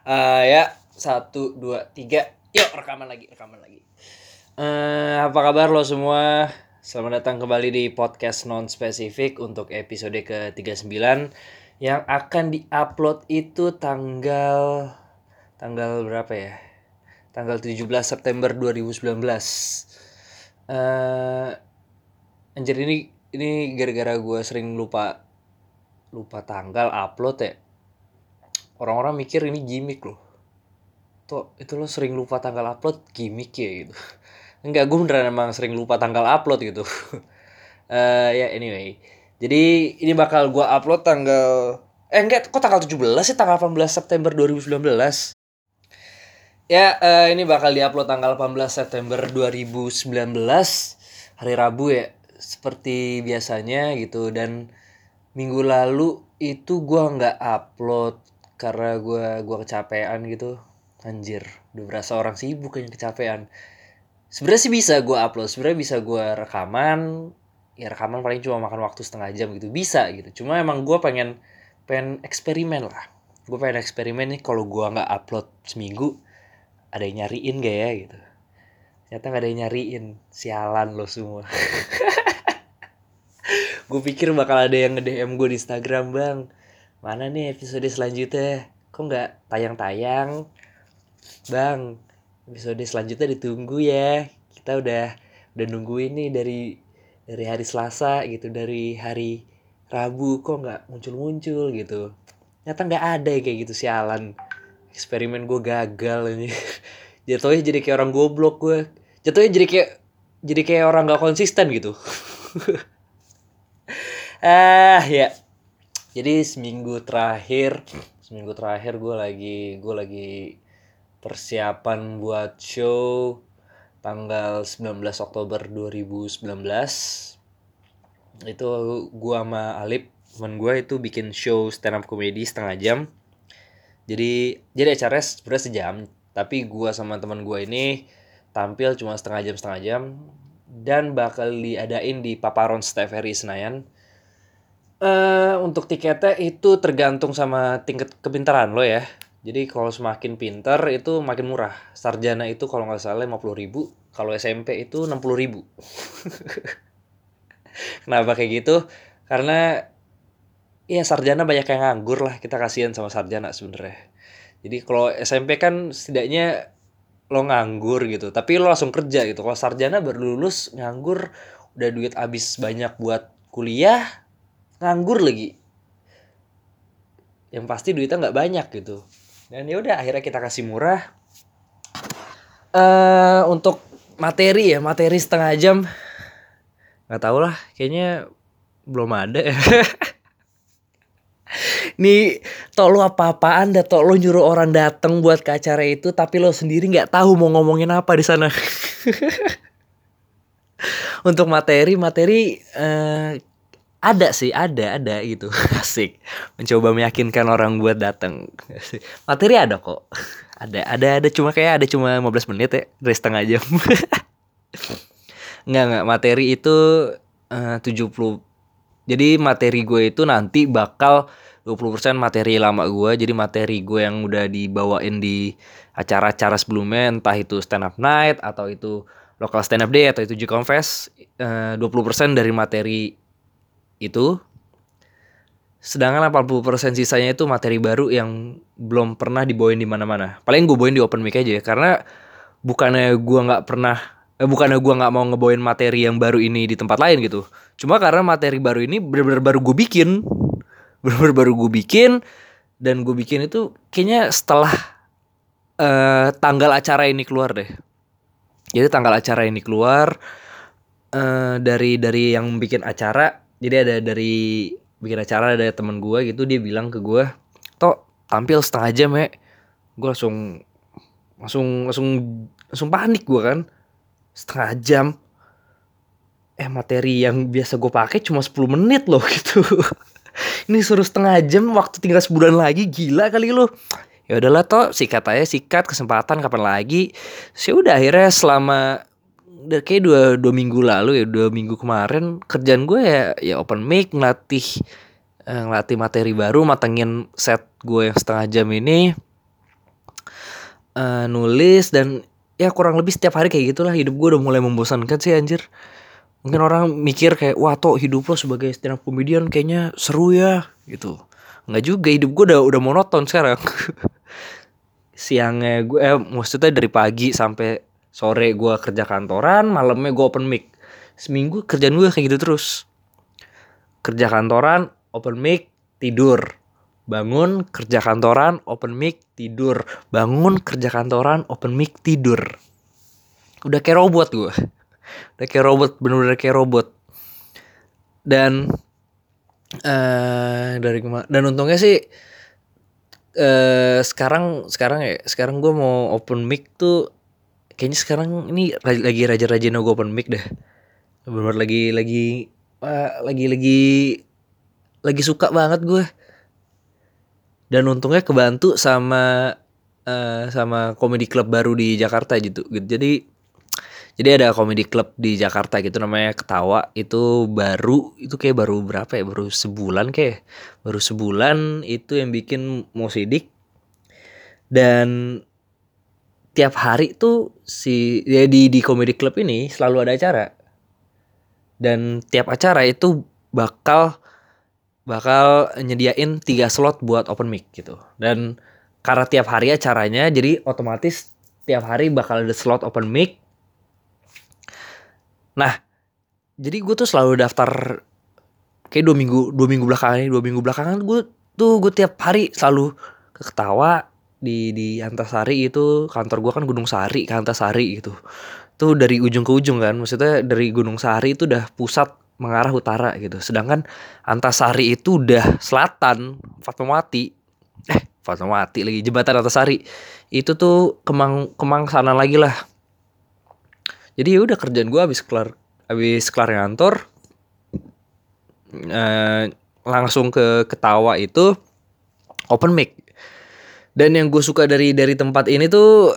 Eh ya, satu, dua, tiga. Yuk, rekaman lagi, rekaman lagi. Eh apa kabar lo semua? Selamat datang kembali di podcast non spesifik untuk episode ke-39 yang akan diupload itu tanggal tanggal berapa ya? Tanggal 17 September 2019. Eh anjir ini ini gara-gara gue sering lupa lupa tanggal upload ya orang-orang mikir ini gimmick loh. Tuh itu lo sering lupa tanggal upload? Gimmick ya gitu. Enggak gue beneran emang sering lupa tanggal upload gitu. Eh ya anyway. Jadi ini bakal gue upload tanggal eh enggak kok tanggal 17 sih? Tanggal 18 September 2019 ya eh, ini bakal diupload tanggal 18 September 2019 hari Rabu ya seperti biasanya gitu. Dan minggu lalu itu gua nggak upload karena gua gua kecapean gitu. Anjir udah berasa orang sibuk yang kecapean. Sebenarnya sih bisa gua upload sebenarnya bisa gua rekaman. Ya rekaman paling cuma makan waktu setengah jam gitu bisa gitu. Cuma emang gua pengen pengen eksperimen lah. Gue pengen eksperimen nih kalau gua nggak upload seminggu ada yang nyariin gak ya gitu. Ternyata nggak ada yang nyariin sialan lo semua. Gue pikir bakal ada yang nge-DM gue di Instagram bang mana nih episode selanjutnya? Kok nggak tayang-tayang? Bang episode selanjutnya ditunggu ya. Kita udah udah nungguin nih dari dari hari Selasa gitu dari hari Rabu. Kok nggak muncul-muncul gitu? Ternyata nggak ada ya kayak gitu sialan. Eksperimen gue gagal ini. Jatuhnya jadi kayak orang goblok gue jatuhnya jadi kayak jadi kayak orang nggak konsisten gitu. Ah ya jadi seminggu terakhir seminggu terakhir gue lagi gue lagi persiapan buat show tanggal 19 Oktober 2019 itu gue sama Alip teman gue itu bikin show stand up comedy setengah jam. Jadi jadi acaranya sebenarnya sejam tapi gue sama teman gue ini tampil cuma setengah jam setengah jam. Dan bakal diadain di Paparon Steferi Senayan eh untuk tiketnya itu tergantung sama tingkat kepintaran lo ya. Jadi kalau semakin pinter itu makin murah. Sarjana itu kalau nggak salah 50 ribu, kalau SMP itu 60 ribu. Kenapa kayak gitu? Karena ya sarjana banyak yang nganggur lah. Kita kasihan sama sarjana sebenarnya. Jadi kalau SMP kan setidaknya lo nganggur gitu, tapi lo langsung kerja gitu. Kalau sarjana baru lulus nganggur, udah duit habis banyak buat kuliah, nganggur lagi. Yang pasti duitnya nggak banyak gitu. Dan ya udah akhirnya kita kasih murah. Eh untuk materi ya materi setengah jam. Nggak tahu lah kayaknya belum ada. Ya Nih, tok lo apa-apaan dah tok? Lo nyuruh orang datang buat ke acara itu tapi lo sendiri nggak tahu mau ngomongin apa di sana. Untuk materi, materi eh, ada sih, ada, ada gitu. Asik. Mencoba meyakinkan orang buat datang. Materi ada kok. Ada, ada, ada cuma kayak ada cuma 15 menit ya dari setengah jam. Enggak, enggak. Materi itu eh, 70 Jadi materi gue itu nanti bakal 20% materi lama gue. Jadi materi gue yang udah dibawain di acara-acara sebelumnya entah itu stand up night atau itu local stand up day atau itu G Confess eh, 20% dari materi itu sedangkan 80% sisanya itu materi baru yang belum pernah dibawain di mana-mana. Paling gue bawain di open mic aja ya, karena bukannya gua nggak pernah eh, bukannya gua nggak mau ngebawain materi yang baru ini di tempat lain gitu. Cuma karena materi baru ini benar-benar baru gue bikin. Benar-benar baru gue bikin dan gue bikin itu kayaknya setelah eh, tanggal acara ini keluar deh. Jadi tanggal acara ini keluar eh, dari dari yang bikin acara jadi ada dari bikin acara ada teman gue gitu dia bilang ke gue tok tampil setengah jam ya. Gue langsung langsung langsung langsung panik gue kan. Setengah jam. Eh materi yang biasa gue pakai cuma 10 menit loh gitu. Ini suruh setengah jam waktu tinggal sebulan lagi gila kali lo ya udahlah toh sikat aja sikat kesempatan kapan lagi. Sih udah akhirnya selama kayak dua, dua minggu lalu ya dua minggu kemarin kerjaan gue ya ya open mic ngelatih eh, ngelatih materi baru matengin set gue yang setengah jam ini uh, nulis dan ya kurang lebih setiap hari kayak gitulah hidup gue udah mulai membosankan sih anjir. Mungkin orang mikir kayak wah toh hidup lo sebagai stand up comedian kayaknya seru ya gitu. Nggak juga hidup gue udah udah monoton sekarang. Siangnya gue eh, maksudnya dari pagi sampai sore gue kerja kantoran malamnya gue open mic. Seminggu kerjaan gue kayak gitu terus. Kerja kantoran open mic tidur. Bangun kerja kantoran open mic tidur. Bangun kerja kantoran open mic tidur. Udah kayak robot gue udah kayak robot bener-bener kayak robot. Dan uh, dari dan untungnya sih uh, sekarang sekarang ya sekarang gue mau open mic tuh kayaknya sekarang ini lagi raja-raja no open mic deh. Bener lagi lagi uh, lagi lagi lagi suka banget gue. Dan untungnya kebantu sama uh, sama komedi klub baru di Jakarta gitu. Jadi jadi ada komedi klub di Jakarta gitu namanya Ketawa. Itu baru itu kayak baru berapa ya? Baru sebulan kayak. Baru sebulan itu yang bikin mau sidik. Dan tiap hari tuh si ya di di komedi klub ini selalu ada acara. Dan tiap acara itu bakal bakal nyediain tiga slot buat open mic gitu. Dan karena tiap hari acaranya jadi otomatis tiap hari bakal ada slot open mic. Nah jadi gue tuh selalu daftar kayak dua minggu dua minggu belakangan ini dua minggu belakangan gue tuh gue tiap hari selalu ketawa di di Antasari itu kantor gue kan Gunung Sari ke Antasari gitu tuh dari ujung ke ujung kan maksudnya dari Gunung Sari itu udah pusat mengarah utara gitu. Sedangkan Antasari itu udah selatan, Fatmawati. Eh, Fatmawati lagi jembatan Antasari. Itu tuh Kemang Kemang sana lagi lah. Jadi ya udah kerjaan gue habis kelar habis kelar kantor eh, langsung ke ketawa itu open mic. Dan yang gue suka dari dari tempat ini tuh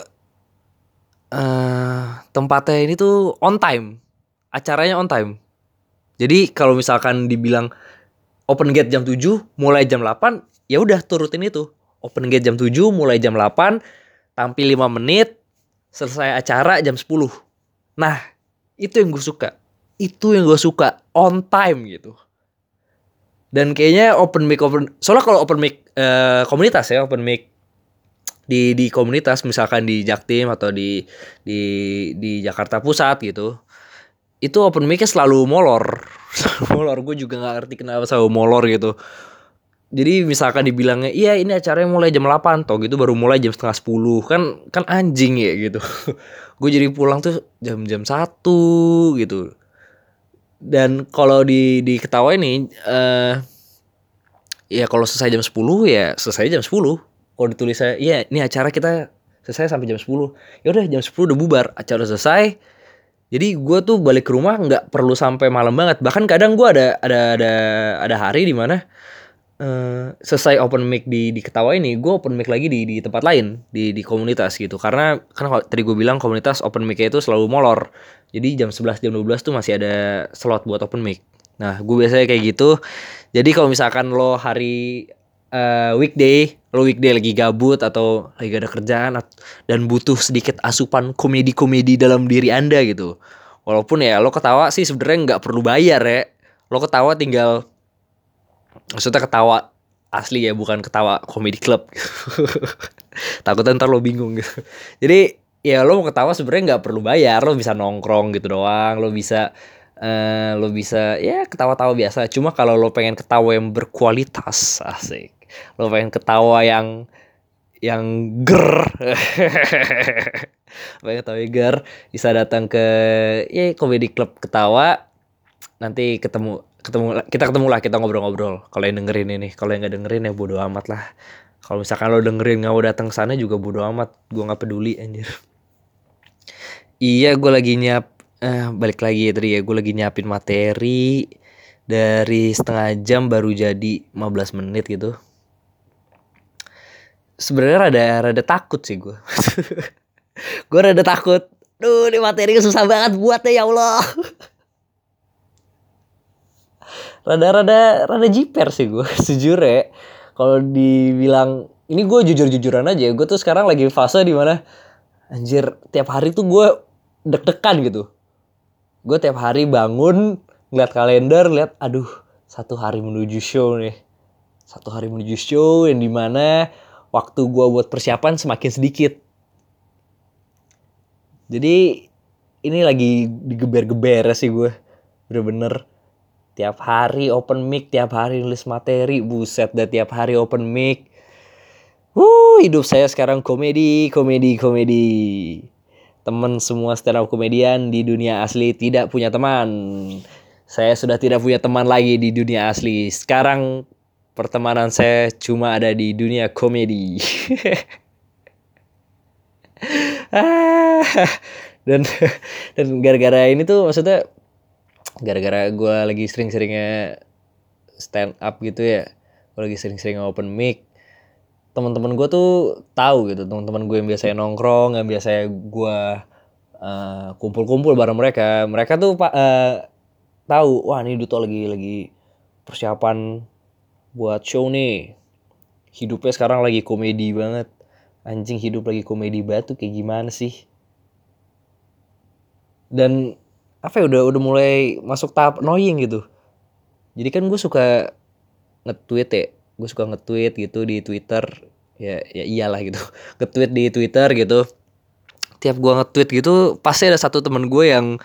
uh, tempatnya ini tuh on time. Acaranya on time jadi kalau misalkan dibilang open gate jam 7, mulai jam 8, ya udah turutin itu. Open gate jam 7, mulai jam 8, tampil 5 menit, selesai acara jam 10. Nah, itu yang gue suka. Itu yang gue suka, on time gitu. Dan kayaknya open mic open soalnya kalau open mic uh, komunitas ya, open mic di di komunitas misalkan di Jaktim atau di di di Jakarta Pusat gitu itu open mic selalu molor. Molor. Gue juga nggak ngerti kenapa selalu molor gitu. Jadi misalkan dibilangnya iya ini acaranya mulai jam 8 toh gitu baru mulai jam setengah 10 kan kan anjing ya gitu. Gue jadi pulang tuh jam-jam satu gitu. Dan kalau di di ketawa ini uh, ya kalau selesai jam 10 ya selesai jam 10 kalau ditulis saya iya ini acara kita selesai sampai jam 10 ya udah jam 10 udah bubar acara selesai jadi gue tuh balik ke rumah nggak perlu sampai malam banget. Bahkan kadang gue ada ada ada ada hari di mana uh, selesai open mic di di ketawa ini, gue open mic lagi di di tempat lain di di komunitas gitu. Karena kan tadi gue bilang komunitas open mic itu selalu molor. Jadi jam 11 jam 12 tuh masih ada slot buat open mic. Nah, gue biasanya kayak gitu. Jadi kalau misalkan lo hari uh, weekday lo weekday lagi gabut atau lagi ada kerjaan dan butuh sedikit asupan komedi-komedi dalam diri anda gitu. Walaupun ya lo ketawa sih sebenarnya nggak perlu bayar ya lo ketawa tinggal maksudnya ketawa asli ya bukan ketawa komedi club. Takutnya ntar lo bingung. Gitu jadi ya lo mau ketawa sebenarnya nggak perlu bayar lo bisa nongkrong gitu doang lo bisa uh, lo bisa ya ketawa-tawa biasa. Cuma kalau lo pengen ketawa yang berkualitas asik lo pengen ketawa yang yang ger. Pengen ketawa ger. Bisa datang ke ya komedi klub ketawa. Nanti ketemu ketemu kita ketemu lah kita ngobrol-ngobrol. Kalau yang dengerin ini kalau yang nggak dengerin ya bodo amat lah. Kalau misalkan lo dengerin nggak mau datang sana juga bodo amat. Gue nggak peduli anjir. Iya gue lagi nyiap eh, balik lagi ya tadi ya. Gue lagi nyiapin materi. Dari setengah jam baru jadi 15 menit gitu sebenarnya rada rada takut sih gue gue rada takut Duh, ini materi susah banget buatnya ya Allah. Rada-rada rada jiper sih gue, sejujur ya. Kalau dibilang ini gue jujur-jujuran aja gue tuh sekarang lagi fase di mana anjir tiap hari tuh gue deg-degan gitu gue tiap hari bangun ngeliat kalender lihat aduh satu hari menuju show nih satu hari menuju show yang di mana waktu gue buat persiapan semakin sedikit jadi ini lagi digeber-geber sih gue bener-bener tiap hari open mic tiap hari nulis materi buset dah tiap hari open mic Wuh, hidup saya sekarang komedi, komedi, komedi. Teman semua stand up komedian di dunia asli tidak punya teman. Saya sudah tidak punya teman lagi di dunia asli. Sekarang pertemanan saya cuma ada di dunia komedi. dan dan gara-gara ini tuh maksudnya gara-gara gue lagi sering-seringnya stand up gitu ya gue lagi sering-sering open mic teman-teman gue tuh tahu gitu teman-teman gue yang biasanya nongkrong yang biasanya gue uh, kumpul-kumpul bareng mereka mereka tuh uh, tahu wah ini Duto lagi lagi persiapan buat show nih. Hidupnya sekarang lagi komedi banget. Anjing hidup lagi komedi batu kayak gimana sih? Dan apa ya udah udah mulai masuk tahap annoying gitu. Jadi kan gue suka nge-tweet ya. Gue suka nge-tweet gitu di Twitter. Ya ya iyalah gitu. Nge-tweet di Twitter gitu. Tiap gue nge-tweet gitu pasti ada satu temen gue yang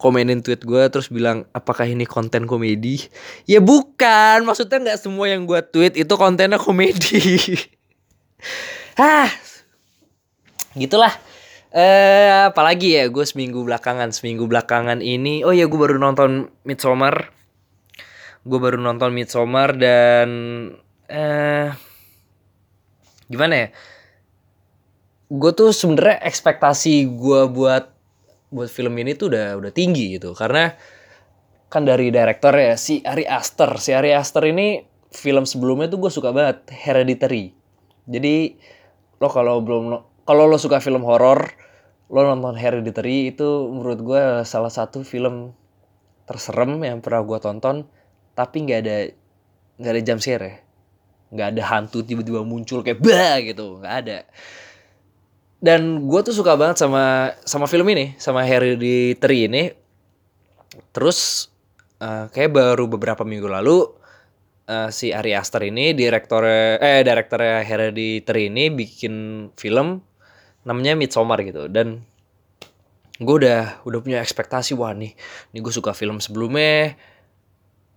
komenin tweet gue terus bilang apakah ini konten komedi? Ya bukan maksudnya nggak semua yang gue tweet itu kontennya komedi. Ah gitulah. Eh, apalagi ya gue seminggu belakangan seminggu belakangan ini. Oh ya gue baru nonton Midsommar. Gue baru nonton Midsommar dan eh gimana ya? Gue tuh sebenarnya ekspektasi gue buat buat film ini tuh udah udah tinggi gitu. Karena kan dari director ya si Ari Aster. Si Ari Aster ini film sebelumnya tuh gue suka banget Hereditary. Jadi lo kalau belum kalau lo suka film horor lo nonton Hereditary itu menurut gue salah satu film terserem yang pernah gue tonton tapi nggak ada nggak ada jump scare ya nggak ada hantu tiba-tiba muncul kayak bah! gitu. Nggak ada dan gue tuh suka banget sama sama film ini sama Hereditary ini. Terus uh, kayak baru beberapa minggu lalu uh, si Ari Aster ini direktor eh direkturnya Hereditary ini bikin film namanya Midsommar gitu. Dan gue udah udah punya ekspektasi wah nih nih gue suka film sebelumnya.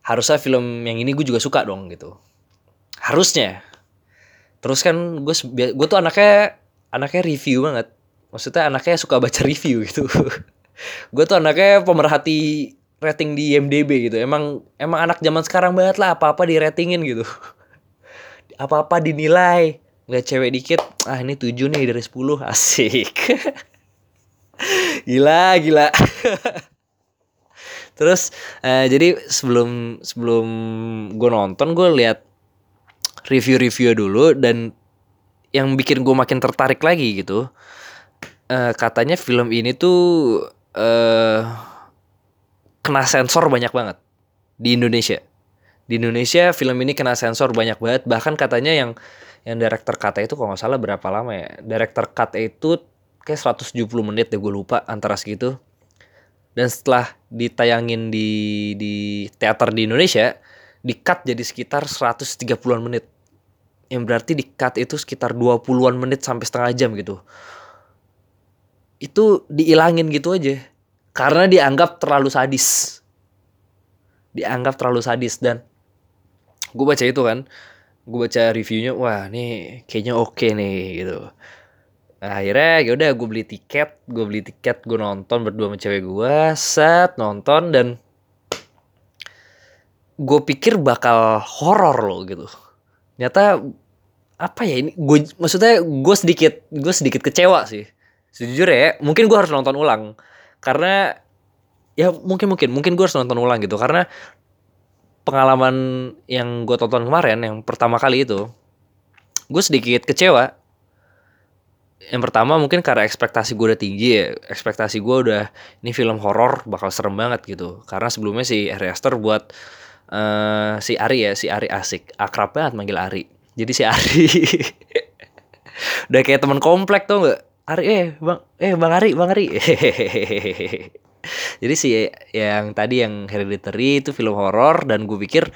Harusnya film yang ini gue juga suka dong gitu. Harusnya. Terus kan gue gue tuh anaknya anaknya review banget. Maksudnya anaknya suka baca review gitu. Gue tuh anaknya pemerhati rating di IMDb gitu. Emang emang anak zaman sekarang banget lah apa apa di ratingin gitu. Apa apa dinilai. Lihat cewek dikit ah ini tujuh nih dari sepuluh asik. Gila gila. Terus uh, jadi sebelum sebelum gue nonton gue lihat review-review dulu dan yang bikin gue makin tertarik lagi gitu. Uh, katanya film ini tuh uh, kena sensor banyak banget di Indonesia. Di Indonesia film ini kena sensor banyak banget. Bahkan katanya yang yang director cut itu kalau nggak salah berapa lama ya? Director cut itu kayak 170 menit deh gue lupa antara segitu. Dan setelah ditayangin di di teater di Indonesia di cut jadi sekitar 130-an menit yang berarti di cut itu sekitar 20-an menit sampai setengah jam gitu. Itu diilangin gitu aja. Karena dianggap terlalu sadis. Dianggap terlalu sadis dan gue baca itu kan. Gue baca reviewnya wah nih kayaknya oke okay nih gitu. Nah, akhirnya ya udah gue beli tiket gue beli tiket gue nonton berdua sama cewek gue set nonton dan gue pikir bakal horor loh gitu. Ternyata apa ya ini? Gue maksudnya gue sedikit gue sedikit kecewa sih. Sejujurnya ya mungkin gue harus nonton ulang. Karena ya mungkin mungkin mungkin gue harus nonton ulang gitu. Karena pengalaman yang gue tonton kemarin yang pertama kali itu gue sedikit kecewa. Yang pertama mungkin karena ekspektasi gue udah tinggi ya. Ekspektasi gue udah ini film horor bakal serem banget gitu. Karena sebelumnya si Ari Aster buat uh, si Ari ya si Ari asik. Akrab banget manggil Ari jadi si Ari. Udah kayak teman komplek tuh nggak? Ari eh bang eh bang Ari bang Ari. Jadi si yang tadi yang Hereditary itu film horor dan gue pikir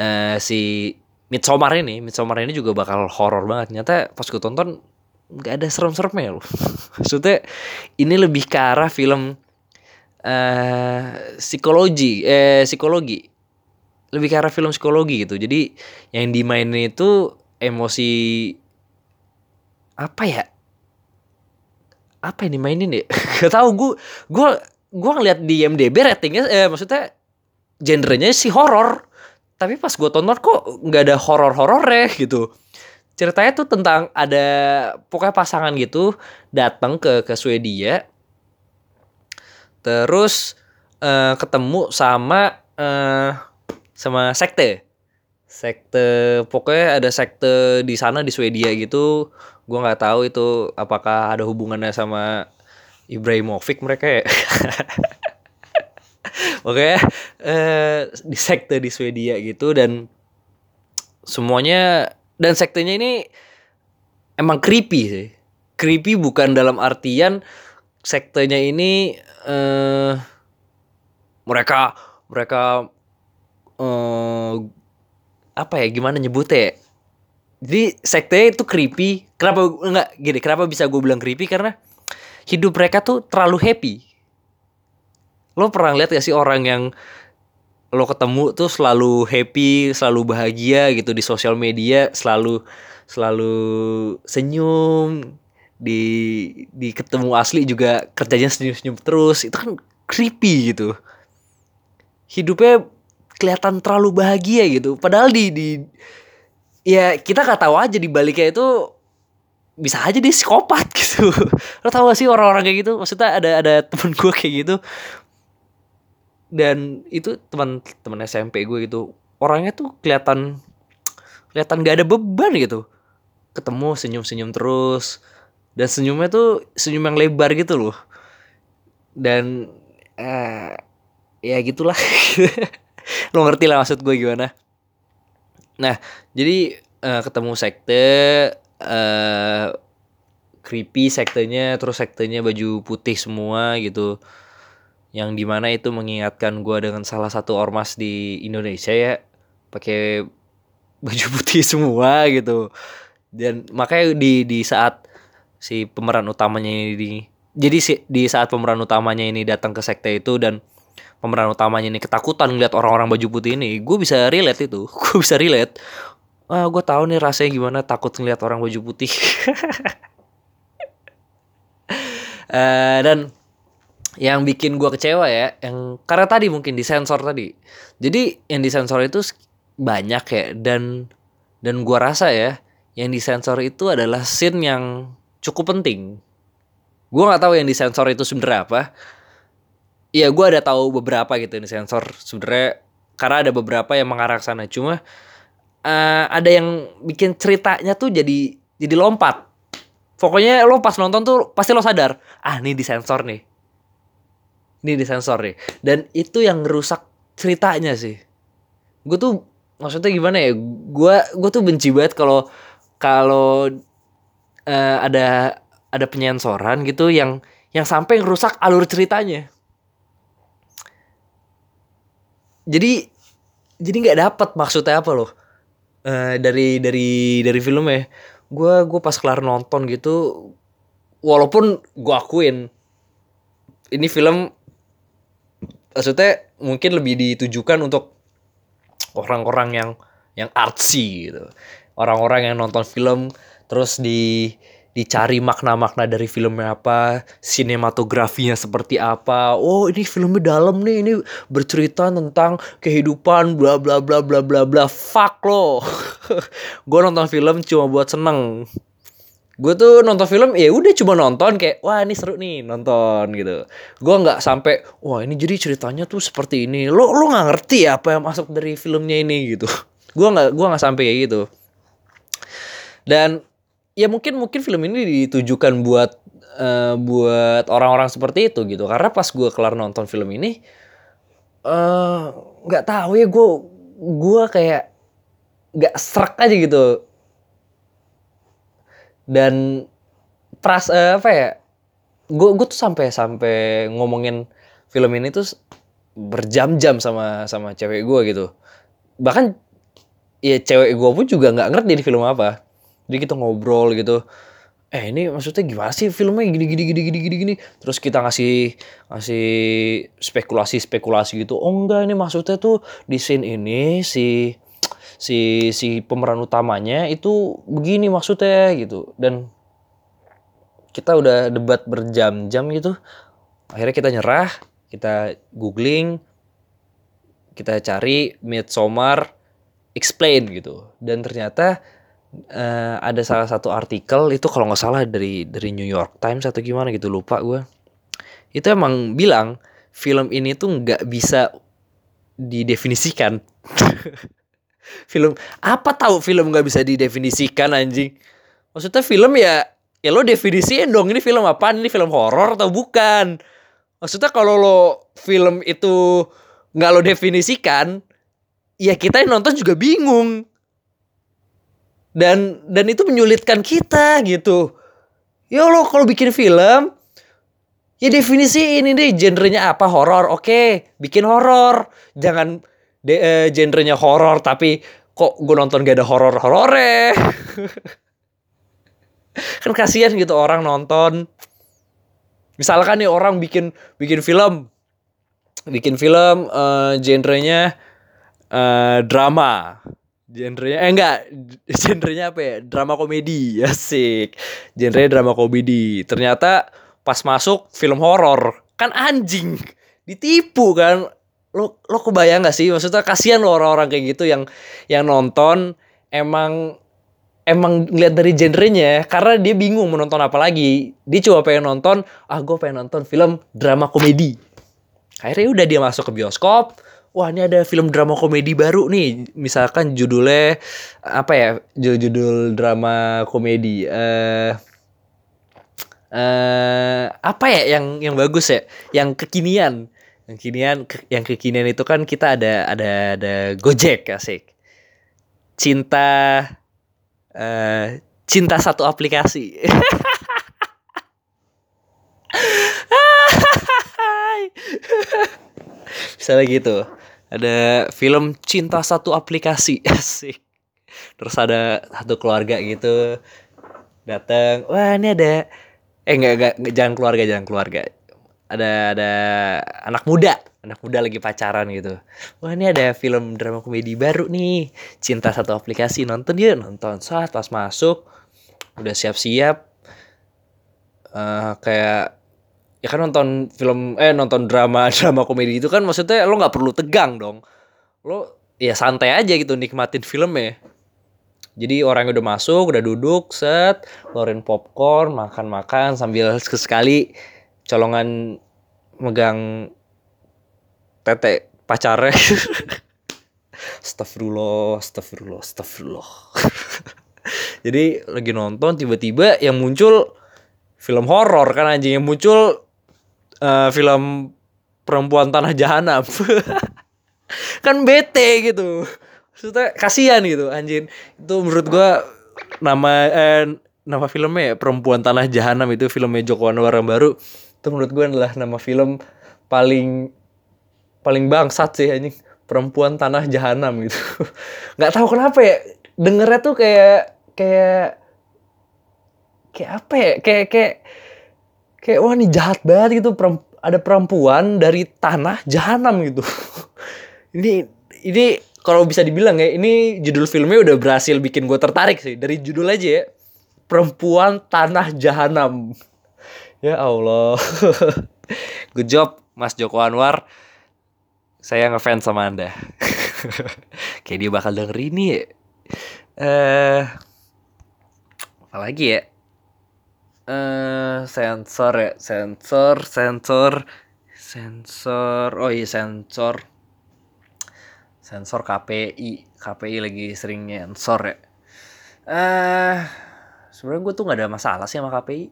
uh, si Midsommar ini Midsommar ini juga bakal horor banget. Ternyata pas gue tonton nggak ada serem-seremnya loh. Maksudnya ini lebih ke arah film uh, psikologi eh psikologi lebih ke arah film psikologi gitu. Jadi yang dimainin itu emosi apa ya? Apa yang dimainin ya? Gak tau gue gue gue ngeliat di IMDb ratingnya eh, maksudnya genrenya sih horor. Tapi pas gue tonton kok nggak ada horor horornya gitu. Ceritanya tuh tentang ada pokoknya pasangan gitu datang ke ke Swedia. Terus uh, ketemu sama uh, sama sekte. Sekte pokoknya ada sekte di sana di Swedia gitu. Gue nggak tahu itu apakah ada hubungannya sama Ibrahimovic mereka ya. Oke eh, di sekte di Swedia gitu dan semuanya dan sektenya ini emang creepy sih. Creepy bukan dalam artian sektenya ini eh, mereka mereka eh, apa ya gimana nyebutnya ya? jadi sekte itu creepy kenapa enggak gini kenapa bisa gue bilang creepy karena hidup mereka tuh terlalu happy. Lo pernah lihat gak sih orang yang lo ketemu tuh selalu happy, selalu bahagia gitu di sosial media, selalu selalu senyum, di di ketemu asli juga kerjanya senyum-senyum terus. Itu kan creepy gitu. Hidupnya kelihatan terlalu bahagia gitu. Padahal di di ya kita gak tahu aja di baliknya itu bisa aja dia psikopat gitu. Lo tau gak sih orang-orang kayak gitu? Maksudnya ada ada temen gue kayak gitu. Dan itu teman teman SMP gue gitu orangnya tuh kelihatan kelihatan gak ada beban gitu. Ketemu senyum senyum terus. Dan senyumnya tuh senyum yang lebar gitu loh. Dan uh, ya gitulah lo ngerti lah maksud gue gimana. Nah jadi uh, ketemu sekte uh, creepy sektenya terus sektenya baju putih semua gitu. Yang di mana itu mengingatkan gue dengan salah satu ormas di Indonesia ya pakai baju putih semua gitu. Dan makanya di di saat si pemeran utamanya ini di, jadi si, di saat pemeran utamanya ini datang ke sekte itu dan pemeran utamanya ini ketakutan ngeliat orang-orang baju putih ini gue bisa relate itu. Gue bisa relate. Ah gue tahu nih rasanya gimana takut ngeliat orang baju putih. Uh, dan yang bikin gue kecewa ya yang karena tadi mungkin disensor tadi. Jadi yang disensor itu banyak ya dan dan gue rasa ya yang disensor itu adalah scene yang cukup penting. Gue nggak tahu yang disensor itu sebenarnya apa Iya, gue ada tahu beberapa gitu yang disensor sebenarnya karena ada beberapa yang mengarah ke sana. Cuma uh, ada yang bikin ceritanya tuh jadi jadi lompat. Pokoknya lo pas nonton tuh pasti lo sadar, ah ini disensor nih. Ini disensor nih. Dan itu yang ngerusak ceritanya sih. Gue tuh maksudnya gimana ya? Gue gue tuh benci banget kalau kalau uh, ada ada penyensoran gitu yang yang sampai ngerusak alur ceritanya. Jadi jadi nggak dapat maksudnya apa loh? Uh, dari dari dari film ya gue gue pas kelar nonton gitu walaupun gue akuin ini film maksudnya mungkin lebih ditujukan untuk orang-orang yang yang artsy gitu. Orang-orang yang nonton film terus di dicari makna-makna dari filmnya apa, sinematografinya seperti apa. Oh, ini filmnya dalam nih, ini bercerita tentang kehidupan bla bla bla bla bla bla. Fuck lo. gue nonton film cuma buat seneng. Gue tuh nonton film ya udah cuma nonton kayak wah ini seru nih nonton gitu. Gue nggak sampai wah ini jadi ceritanya tuh seperti ini. Lo lo nggak ngerti ya apa yang masuk dari filmnya ini gitu. Gue nggak gue nggak sampai kayak gitu. Dan ya mungkin mungkin film ini ditujukan buat uh, buat orang-orang seperti itu gitu. Karena pas gue kelar nonton film ini eh, nggak uh, tahu ya gue gue kayak nggak serak aja gitu. Dan pras eh, apa ya gue gue tuh sampai sampai ngomongin film ini tuh berjam-jam sama sama cewek gue gitu. Bahkan ya cewek gue pun juga nggak ngerti di film apa jadi kita ngobrol gitu. Eh ini maksudnya gimana sih filmnya? Gini gini gini gini gini gini. Terus kita ngasih ngasih spekulasi spekulasi gitu. Oh enggak ini maksudnya tuh di scene ini si si si pemeran utamanya itu begini maksudnya gitu. Dan kita udah debat berjam-jam gitu. Akhirnya kita nyerah kita googling kita cari Midsommar explain gitu. Dan ternyata uh, ada salah satu artikel itu kalau nggak salah dari dari New York Times atau gimana gitu lupa gue itu emang bilang film ini tuh nggak bisa didefinisikan. Film apa tahu film nggak bisa didefinisikan anjing? Maksudnya film ya ya lo definisiin dong ini film apa ini film horor atau bukan? Maksudnya kalau lo film itu nggak lo definisikan ya kita yang nonton juga bingung dan dan itu menyulitkan kita gitu. Ya lo kalau bikin film ya definisi ini deh genrenya apa horor oke bikin horor. Jangan de, uh, genrenya horor tapi kok gue nonton gak ada horor horornya kan kasihan gitu orang nonton. Misalkan nih orang bikin bikin film. Bikin film uh, genrenya uh, drama genrenya eh enggak. Genrenya apa ya? Drama komedi asik. Genrenya drama komedi. Ternyata pas masuk film horor kan anjing ditipu kan. Lo lo kebayang gak sih? Maksudnya kasihan lo orang-orang kayak gitu yang yang nonton emang emang ngeliat dari genrenya. Karena dia bingung mau nonton apa lagi. Dia coba pengen nonton ah gue pengen nonton film drama komedi. Akhirnya udah dia masuk ke bioskop wah ini ada film drama komedi baru nih. Misalkan judulnya apa ya judul, judul drama komedi. Eh uh, uh, apa ya yang yang bagus ya? Yang kekinian. Yang kekinian yang kekinian itu kan kita ada ada ada Gojek asik. Cinta uh, cinta satu aplikasi. Misalnya gitu. Ada film cinta satu aplikasi asik. Terus ada satu keluarga gitu datang. Wah ini ada eh enggak enggak jangan keluarga jangan keluarga. Ada ada anak muda anak muda lagi pacaran gitu wah ini ada film drama komedi baru nih cinta satu aplikasi nonton dia nonton saat pas masuk udah siap-siap uh, kayak ya kan nonton film eh nonton drama drama komedi itu kan maksudnya lo nggak perlu tegang dong. Lo ya santai aja gitu nikmatin filmnya. Jadi orang udah masuk udah duduk set ngeluarin popcorn makan-makan sambil sekali colongan megang tete pacarnya. Astagfirullah, astagfirullah, astagfirullah. Jadi lagi nonton tiba-tiba yang muncul film horor kan anjing yang muncul uh, film perempuan tanah jahanam. kan bete gitu. Maksudnya kasihan gitu anjing. Itu menurut gua nama eh, nama filmnya ya perempuan tanah jahanam itu filmnya Joko Anwar yang baru. Itu menurut gua adalah nama film paling paling bangsat sih anjing perempuan tanah jahanam gitu nggak tahu kenapa ya dengernya tuh kayak kayak kayak apa ya kayak kayak kayak wah ini jahat banget gitu. Ada perempuan dari tanah jahanam gitu. Ini ini kalau bisa dibilang ya ini judul filmnya udah berhasil bikin gue tertarik sih. Dari judul aja ya. Perempuan tanah jahanam. Ya Allah. Good job Mas Joko Anwar. Saya ngefans sama anda. Kayak dia bakal denger ini ya. Eh uh, lagi ya uh, sensor ya sensor sensor sensor oh iya sensor. Sensor KPI KPI lagi sering sensor ya. Eh uh, sebenarnya gue tuh nggak ada masalah sih sama KPI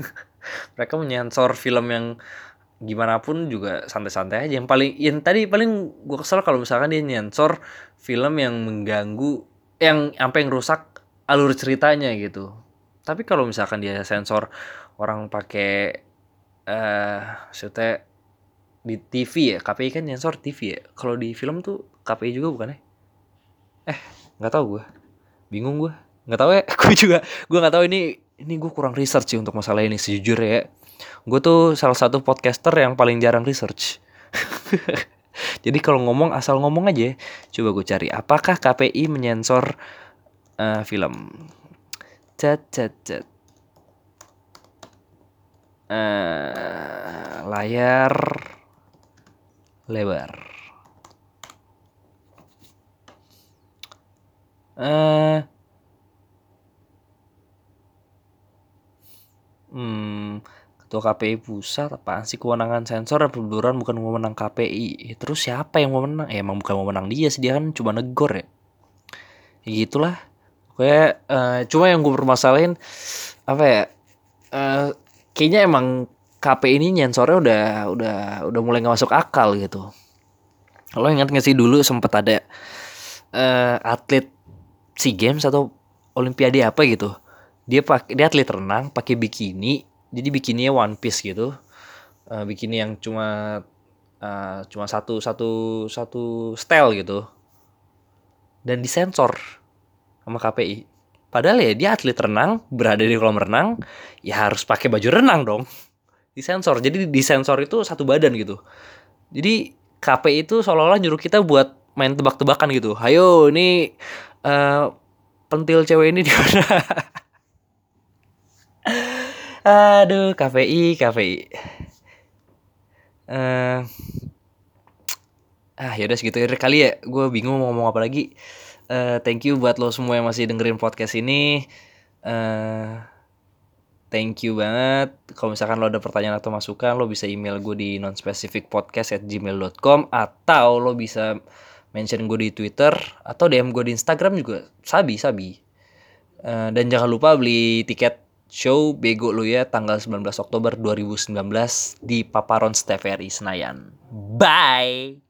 mereka menyensor film yang gimana pun juga santai-santai aja. Yang paling yang tadi paling gue kesel kalau misalkan dia nyensor film yang mengganggu yang sampai yang rusak alur ceritanya gitu tapi kalau misalkan dia sensor orang pakai eh uh, di TV ya KPI kan sensor TV ya. Kalau di film tuh KPI juga bukan ya? Eh nggak tahu gue bingung gue nggak tahu ya gue juga gue nggak tahu. Ini ini gue kurang research sih untuk masalah ini sejujurnya ya. Gue tuh salah satu podcaster yang paling jarang research. Jadi kalau ngomong asal ngomong aja coba gue cari apakah KPI menyensor uh, film cat cat cat uh, layar lebar uh, Hmm, ketua KPI pusat apaan sih kewenangan sensor dan penduduran bukan wewenang KPI. Ya, terus siapa yang mau menang? Ya emang bukan wewenang dia sih dia kan cuma negor ya. Ya gitulah. Oke, uh, cuma yang gue permasalahin apa ya? Uh, kayaknya emang KPI ini nyensornya udah udah udah mulai nggak masuk akal gitu. Lo ingat nggak sih dulu sempet ada uh, atlet SEA Games atau Olimpiade apa gitu dia pakai dia atlet renang pakai bikini jadi bikininya one piece gitu uh, bikini yang cuma uh, cuma satu satu satu style gitu dan disensor sama KPI padahal ya dia atlet renang berada di kolam renang ya harus pakai baju renang dong disensor jadi disensor itu satu badan gitu jadi KPI itu seolah-olah nyuruh kita buat main tebak-tebakan gitu ayo ini uh, pentil cewek ini di mana Aduh, KPI, KPI. Uh, eh, ah, yaudah segitu kali ya. Gue bingung mau ngomong apa lagi. Uh, thank you buat lo semua yang masih dengerin podcast ini. Uh, thank you banget. Kalau misalkan lo ada pertanyaan atau masukan, lo bisa email gue di nonspecificpodcast@gmail.com atau lo bisa mention gue di Twitter atau DM gue di Instagram juga. Sabi, sabi. Uh, dan jangan lupa beli tiket show Bego Lu Ya tanggal 19 Oktober 2019 di Paparon TVRI Senayan. Bye!